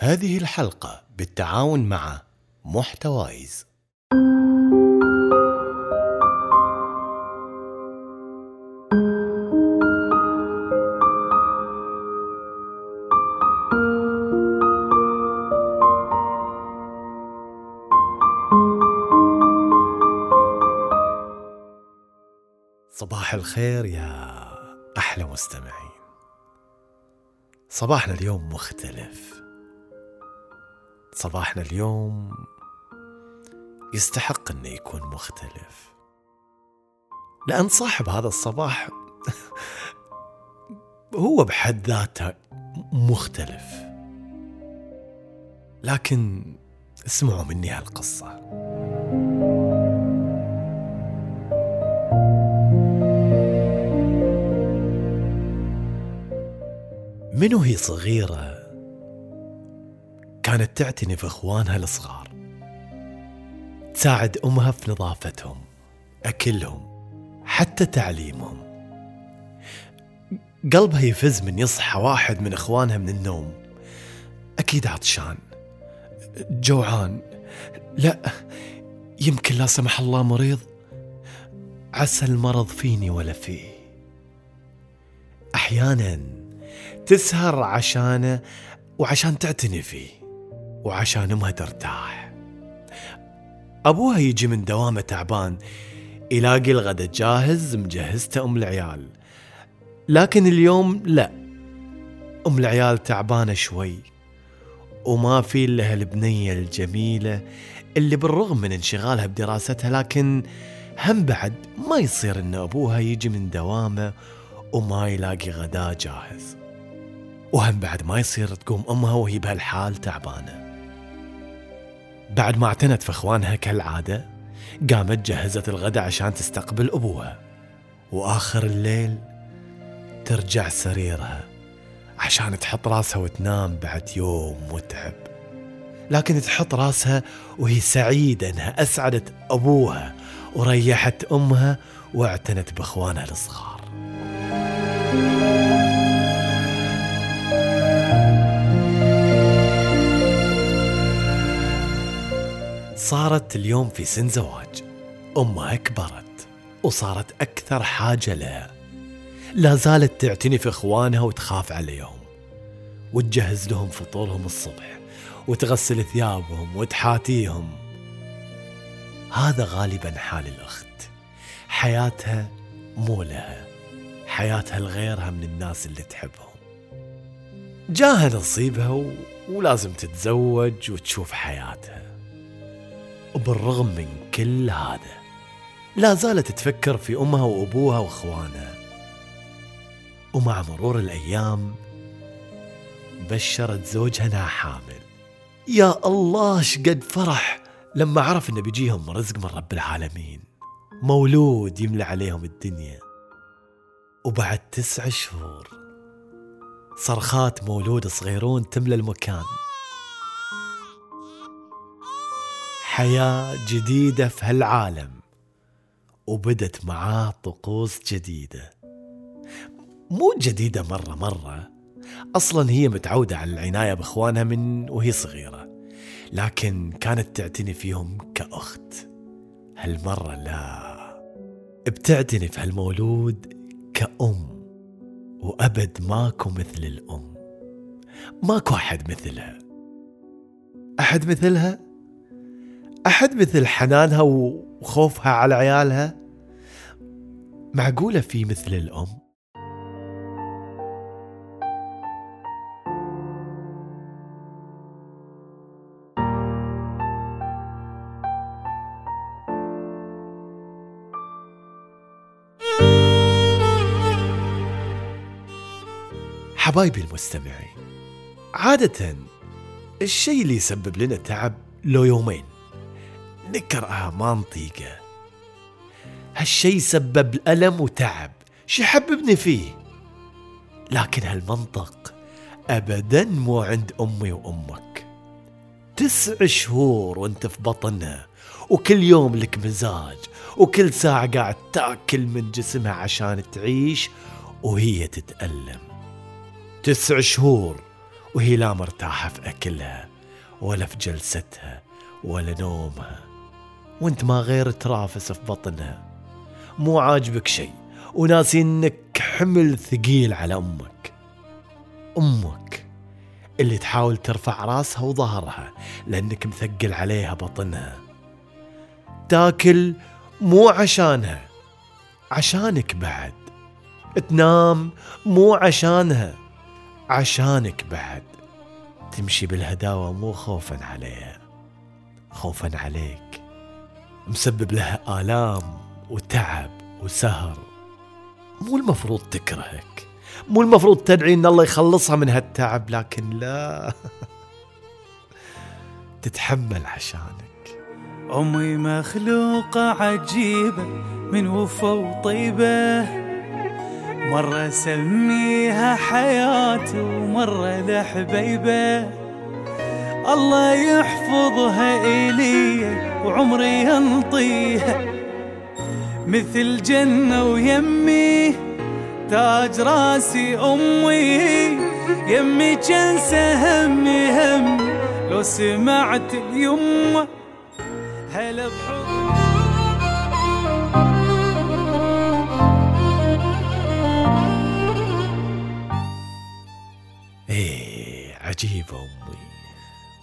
هذه الحلقة بالتعاون مع محتوايز. صباح الخير يا أحلى مستمعين. صباحنا اليوم مختلف. صباحنا اليوم يستحق انه يكون مختلف. لأن صاحب هذا الصباح هو بحد ذاته مختلف. لكن اسمعوا مني هالقصة. من وهي صغيرة كانت تعتني في إخوانها الصغار تساعد أمها في نظافتهم أكلهم حتى تعليمهم. قلبها يفز من يصحى واحد من إخوانها من النوم. أكيد عطشان. جوعان. لا يمكن لا سمح الله مريض. عسى المرض فيني ولا فيه. أحيانا تسهر عشانه وعشان تعتني فيه. وعشان امها ترتاح. أبوها يجي من دوامه تعبان يلاقي الغدا جاهز مجهزته أم العيال. لكن اليوم لا. أم العيال تعبانة شوي وما في الا البنية الجميلة اللي بالرغم من انشغالها بدراستها لكن هم بعد ما يصير إن أبوها يجي من دوامه وما يلاقي غداء جاهز. وهم بعد ما يصير تقوم أمها وهي بهالحال تعبانة. بعد ما اعتنت في اخوانها كالعادة قامت جهزت الغداء عشان تستقبل أبوها. وآخر الليل ترجع سريرها عشان تحط راسها وتنام بعد يوم متعب. لكن تحط راسها وهي سعيدة إنها أسعدت أبوها وريحت أمها واعتنت بأخوانها الصغار. صارت اليوم في سن زواج أمها كبرت وصارت أكثر حاجة لها لا زالت تعتني في إخوانها وتخاف عليهم. وتجهز لهم فطورهم الصبح وتغسل ثيابهم وتحاتيهم هذا غالبا حال الأخت. حياتها مو لها. حياتها لغيرها من الناس اللي تحبهم. جاها نصيبها و... ولازم تتزوج وتشوف حياتها. وبالرغم من كل هذا لا زالت تفكر في أمها وأبوها وأخوانها. ومع مرور الأيام بشرت زوجها انها حامل. يا الله شقد فرح لما عرف إنه بيجيهم رزق من رب العالمين. مولود يملى عليهم الدنيا. وبعد تسع شهور صرخات مولود صغيرون تملى المكان. حياة جديدة في هالعالم وبدت معاه طقوس جديدة. مو جديدة مرة مرة أصلا هي متعودة على العناية بإخوانها من وهي صغيرة لكن كانت تعتني فيهم كأخت. هالمرة لا بتعتني في هالمولود كأم وأبد ماكو مثل الأم. ماكو أحد مثلها. أحد مثلها؟ أحد مثل حنانها وخوفها على عيالها؟ معقولة في مثل الأم؟ حبايبي المستمعين عادة الشيء اللي يسبب لنا تعب لو يومين. نكرهها ما نطيقه هالشي سبب ألم وتعب. شي حببني فيه. لكن هالمنطق أبدا مو عند أمي وأمك. تسع شهور وأنت في بطنها وكل يوم لك مزاج وكل ساعة قاعد تأكل من جسمها عشان تعيش وهي تتألم. تسع شهور وهي لا مرتاحة في أكلها ولا في جلستها ولا نومها. وانت ما غير ترافس في بطنها. مو عاجبك شيء وناسي إنك حمل ثقيل على أمك. أمك اللي تحاول ترفع راسها وظهرها لأنك مثقل عليها بطنها. تاكل مو عشانها عشانك بعد. تنام مو عشانها عشانك بعد. تمشي بالهداوة مو خوفا عليها خوفا عليك. مسبب لها آلام وتعب وسهر. مو المفروض تكرهك. مو المفروض تدعي إن الله يخلصها من هالتعب لكن لا. تتحمل عشانك. أمي مخلوقة عجيبة من وفا وطيبة. مرة سميها حياة ومرة لحبيبة. الله يحفظها إلي وعمري ينطيها. مثل جنة ويمي تاج راسي أمي يمي كان سهمي هم لو سمعت اليمة هلا بحضن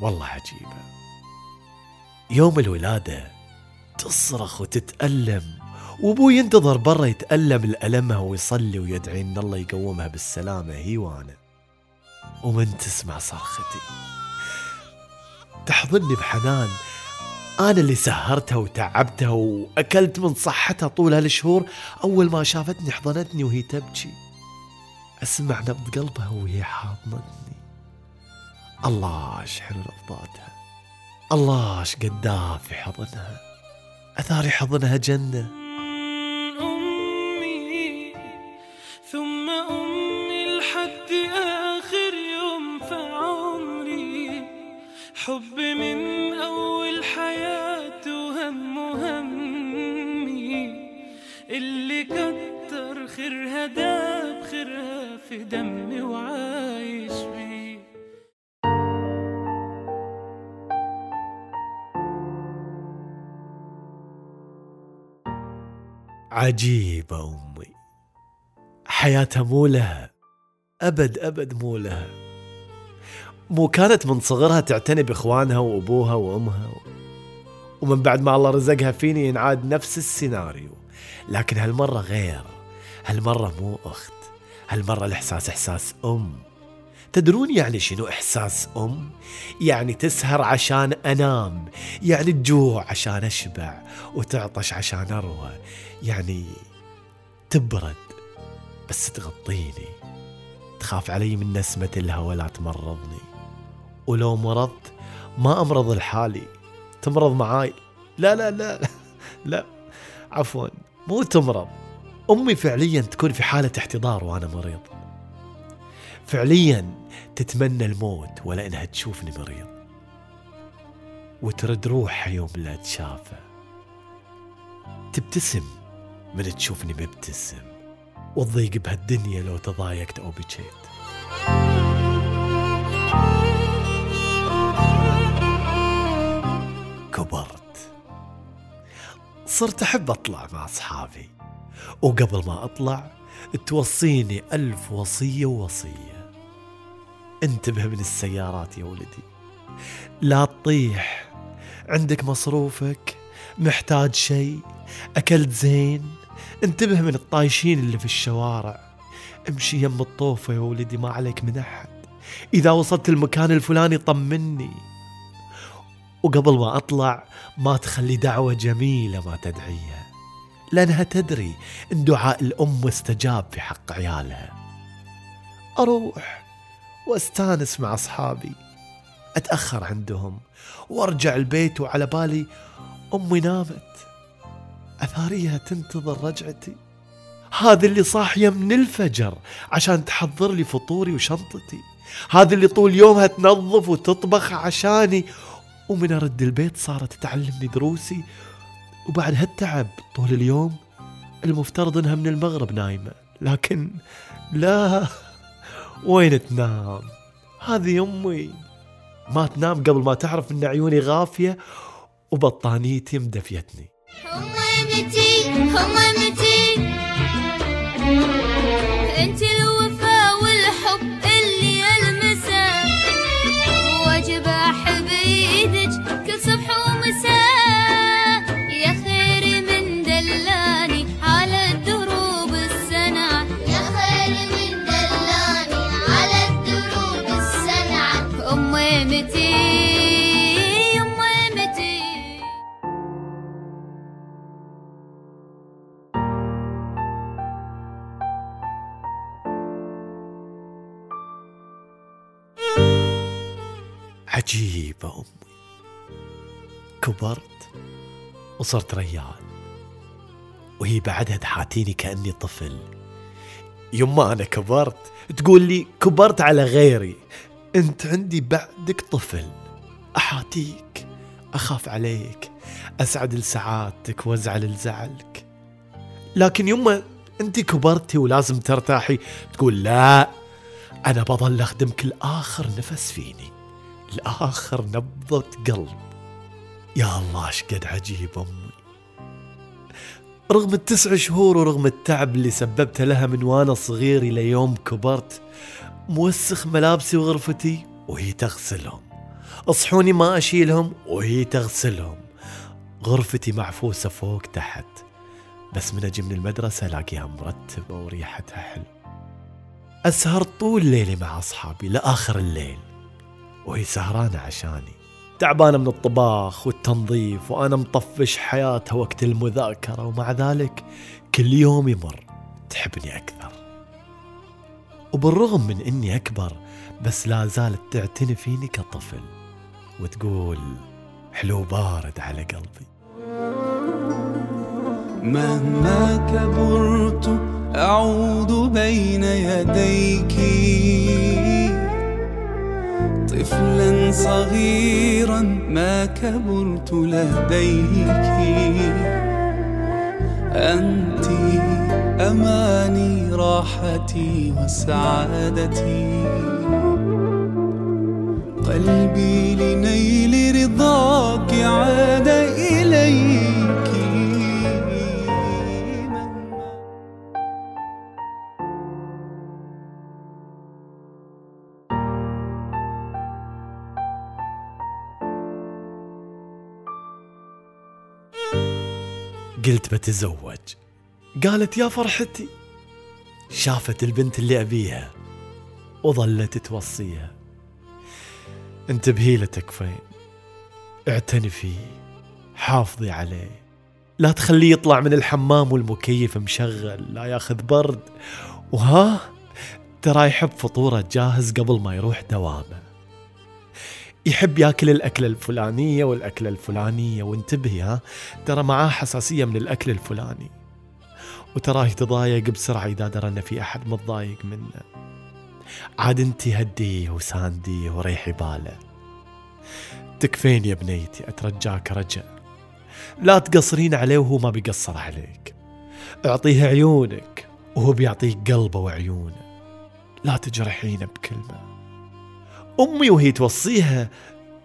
والله عجيبة. يوم الولادة تصرخ وتتألم وابوي ينتظر برا يتألم لألمها ويصلي ويدعي إن الله يقومها بالسلامة هي وأنا. ومن تسمع صرختي تحضني بحنان. أنا اللي سهرتها وتعبتها وأكلت من صحتها طول هالشهور. أول ما شافتني حضنتني وهي تبكي. أسمع نبض قلبها وهي حاضنتني. الله إيش حلو لفظاتها الله إيش قدها في حضنها. أثاري حضنها جنة. أمي ثم أمي لحد آخر يوم حب من أول حياة وهم همي. اللي كتر خيرها داب خيرها في دمي عجيبة أمي. حياتها مو لها. أبد أبد مو لها. مو كانت من صغرها تعتني بإخوانها وأبوها وأمها. ومن بعد ما الله رزقها فيني ينعاد نفس السيناريو. لكن هالمرة غير. هالمرة مو أخت. هالمرة الإحساس إحساس أم. تدرون يعني شنو إحساس أم؟ يعني تسهر عشان أنام يعني تجوع عشان أشبع وتعطش عشان أروى يعني تبرد بس تغطيني. تخاف علي من نسمة الهوى لا تمرضني. ولو مرضت ما أمرض لحالي تمرض معاي. لا لا لا لا عفوا مو تمرض. أمي فعليا تكون في حالة احتضار وأنا مريض. فعليا تتمنى الموت ولا إنها تشوفني مريض. وترد روحها يوم لا تشافى. تبتسم من تشوفني مبتسم. وتضيق بهالدنيا لو تضايقت أو بكيت كبرت. صرت أحب أطلع مع أصحابي. وقبل ما أطلع توصيني ألف وصية ووصية. انتبه من السيارات يا ولدي. لا تطيح. عندك مصروفك محتاج شيء أكلت زين. انتبه من الطايشين اللي في الشوارع. امشي يم الطوفة يا ولدي ما عليك من أحد. إذا وصلت المكان الفلاني طمني. وقبل ما أطلع ما تخلي دعوة جميلة ما تدعيها. لأنها تدري إن دعاء الأم مستجاب في حق عيالها. أروح. واستانس مع أصحابي. أتأخر عندهم وأرجع البيت وعلى بالي أمي نامت. أثاريها تنتظر رجعتي. هذا اللي صاحية من الفجر عشان تحضر لي فطوري وشنطتي. هذا اللي طول يومها تنظف وتطبخ عشاني. ومن أرد البيت صارت تعلمني دروسي. وبعد هالتعب طول اليوم. المفترض إنها من المغرب نايمة. لكن لا. وين تنام هذه أمي ما تنام قبل ما تعرف إن عيوني غافية وبطانيتي مدفيتني. أنت كبرت وصرت ريال وهي بعدها تحاتيني كأني طفل. يما أنا كبرت تقول لي كبرت على غيري. أنت عندي بعدك طفل. أحاتيك أخاف عليك أسعد لسعادتك وأزعل لزعلك. لكن يما أنت كبرتي ولازم ترتاحي تقول لا أنا بظل أخدمك لآخر نفس فيني. لآخر نبضة قلب يا الله شقد عجيب أمي. رغم التسع شهور ورغم التعب اللي سببته لها من وأنا صغير إلى يوم كبرت موسخ ملابسي وغرفتي وهي تغسلهم. اصحوني ما أشيلهم وهي تغسلهم. غرفتي معفوسة فوق تحت. بس من أجي من المدرسة ألاقيها مرتبة وريحتها حلو. أسهر طول ليلي مع أصحابي لآخر الليل. وهي سهرانة عشاني. تعبانة من الطباخ والتنظيف وأنا مطفش حياتها وقت المذاكرة ومع ذلك كل يوم يمر تحبني أكثر. وبالرغم من إني أكبر بس لا زالت تعتني فيني كطفل وتقول حلو بارد على قلبي. مهما كبرت أعود بين يديك. طفلا صغيرا ما كبرت لديك. أنت أماني راحتي وسعادتي. قلبي لنيل رضاك عاد إليك قلت بتزوج. قالت يا فرحتي. شافت البنت اللي أبيها وظلت توصيها. انتبهي له تكفين اعتني فيه حافظي عليه. لا تخليه يطلع من الحمام والمكيف مشغل لا ياخذ برد. وها ترى يحب فطوره جاهز قبل ما يروح دوامه. يحب ياكل الأكلة الفلانية والأكلة الفلانية وانتبهي ها ترى معاه حساسية من الأكل الفلاني. وتراه يتضايق بسرعة إذا درى أن في أحد متضايق منه. عاد انت هديه وسانديه وريحي باله. تكفين يا بنيتي أترجاك رجاء لا تقصرين عليه وهو ما بيقصر عليك. أعطيه عيونك وهو بيعطيك قلبه وعيونه. لا تجرحينه بكلمة. أمي وهي توصيها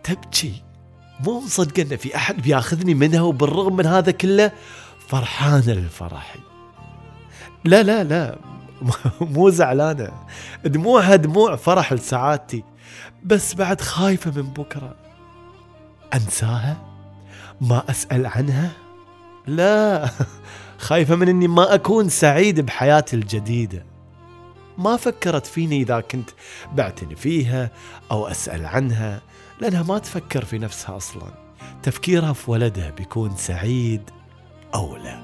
تبكي. مو مصدقة إن في أحد بياخذني منها وبالرغم من هذا كله فرحانة لفرحي لا لا لا. مو زعلانة. دموعها دموع فرح لسعادتي. بس بعد خايفة من بكرة. أنساها؟ ما أسأل عنها؟ لا. خايفة من إني ما أكون سعيد بحياتي الجديدة. ما فكرت فيني إذا كنت بعتني فيها أو أسأل عنها لأنها ما تفكر في نفسها أصلا. تفكيرها في ولدها بيكون سعيد أو لا.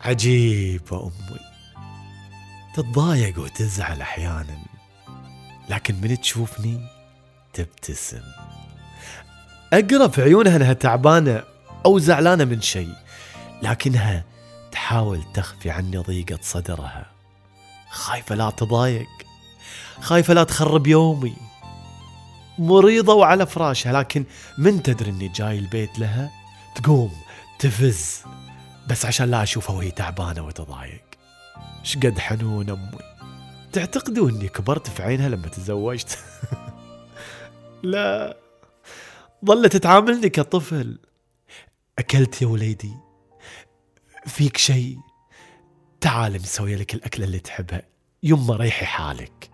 عجيبة أمي. تتضايق وتزعل أحيانا لكن من تشوفني تبتسم. اقرا في عيونها أنها تعبانة أو زعلانة من شيء لكنها تحاول تخفي عني ضيقة صدرها. خايفة لا تضايق خايفة لا تخرب يومي. مريضة وعلى فراشها لكن من تدري إني جاي البيت لها؟ تقوم تفز بس عشان لا أشوفها وهي تعبانة وتضايق. شقد حنون أمي. تعتقدوا أني كبرت في عينها لما تزوجت؟ لا. ظلت تعاملني كطفل. أكلت يا وليدي. فيك شيء. تعال مسوي لك الأكلة اللي تحبها يما ريحي حالك.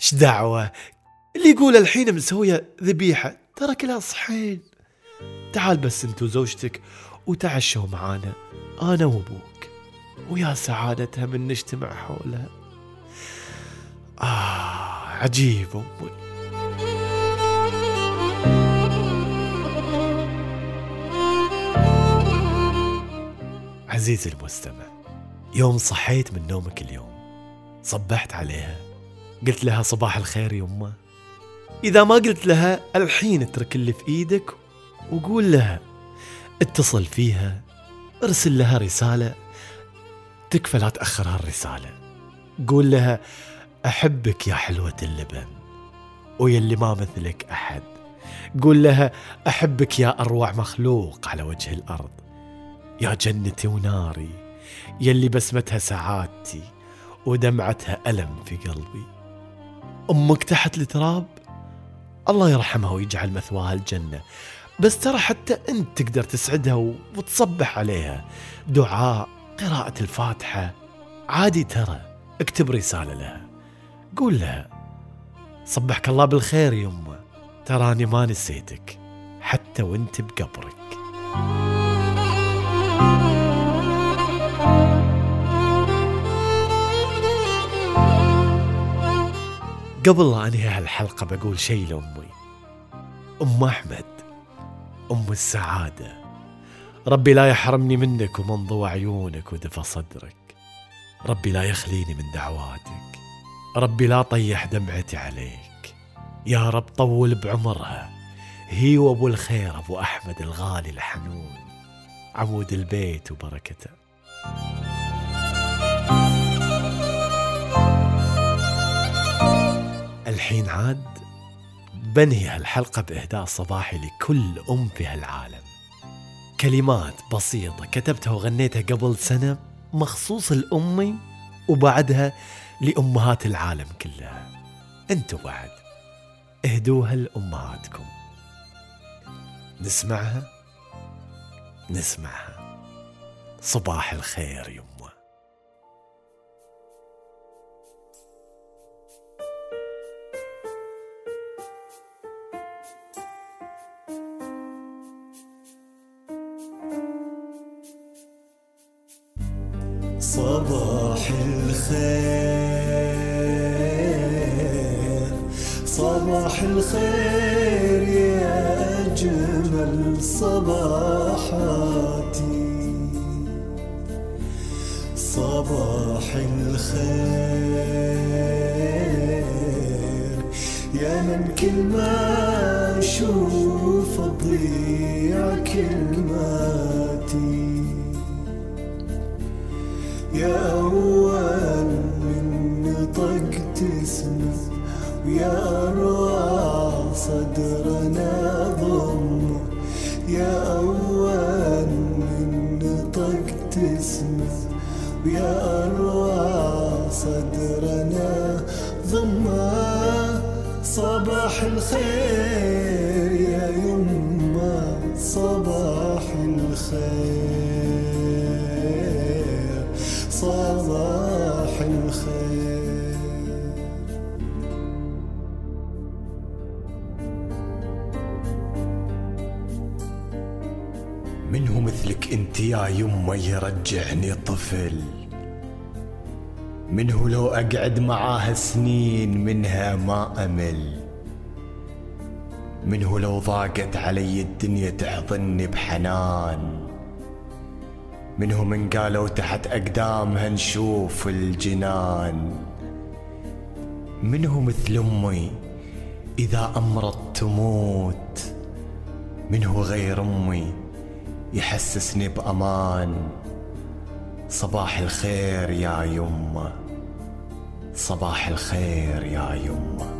إيش دعوة؟ اللي يقول الحين مسوية ذبيحة. ترى كلها صحين. تعال بس أنت وزوجتك وتعشوا معانا. أنا وأبوك. ويا سعادتها من نجتمع حولها. آه عجيب أمي. عزيزي المستمع يوم صحيت من نومك اليوم صبحت عليها قلت لها صباح الخير يمه إذا ما قلت لها الحين اترك اللي في إيدك وقول لها اتصل فيها ارسل لها رسالة تكفى لا تأخر هالرسالة. قول لها أحبك يا حلوة اللبن ويلي ما مثلك أحد. قول لها أحبك يا أروع مخلوق على وجه الأرض. يا جنتي وناري يلي بسمتها سعادتي ودمعتها ألم في قلبي. أمك تحت التراب؟ الله يرحمها ويجعل مثواها الجنة. بس ترى حتى أنت تقدر تسعدها وتصبح عليها. دعاء قراءة الفاتحة. عادي ترى اكتب رسالة لها. قول لها صبحك الله بالخير يمه تراني ما نسيتك حتى وأنت بقبرك. قبل لا أنهي هالحلقة بقول شيء لأمي. أم أحمد أم السعادة. ربي لا يحرمني منك ومن ضوى عيونك ودفى صدرك. ربي لا يخليني من دعواتك. ربي لا طيح دمعتي عليك. يا رب طول بعمرها. هي وأبو الخير أبو أحمد الغالي الحنون. عمود البيت وبركته. الحين عاد بنهي هالحلقة بإهداء صباحي لكل أم في هالعالم. كلمات بسيطة كتبتها وغنيتها قبل سنة مخصوص لأمي وبعدها لأمهات العالم كلها. أنتوا بعد اهدوها لأمهاتكم. نسمعها؟ نسمعها. صباح الخير يمه. صباح الخير. صباح الخير يا أجمل صباحاتي. صباح الخير. يا من كل ما أشوف تضيع كلماتي. يا أول من نطقت اسمه ويا أروع صدرنا ضم. يا أول من نطقت اسمه ويا أروع صدرنا ضمه صباح الخير يا يمه صباح الخير. مثلك انت يا يمه يرجعني طفل. منه لو أقعد معاها سنين منها ما أمل. منه لو ضاقت علي الدنيا تحضني بحنان. منه من قالوا تحت أقدامها نشوف الجنان. منه مثل أمي إذا أمرت تموت. منه غير أمي يحسسني بأمان. صباح الخير يا يمه صباح الخير يا يمه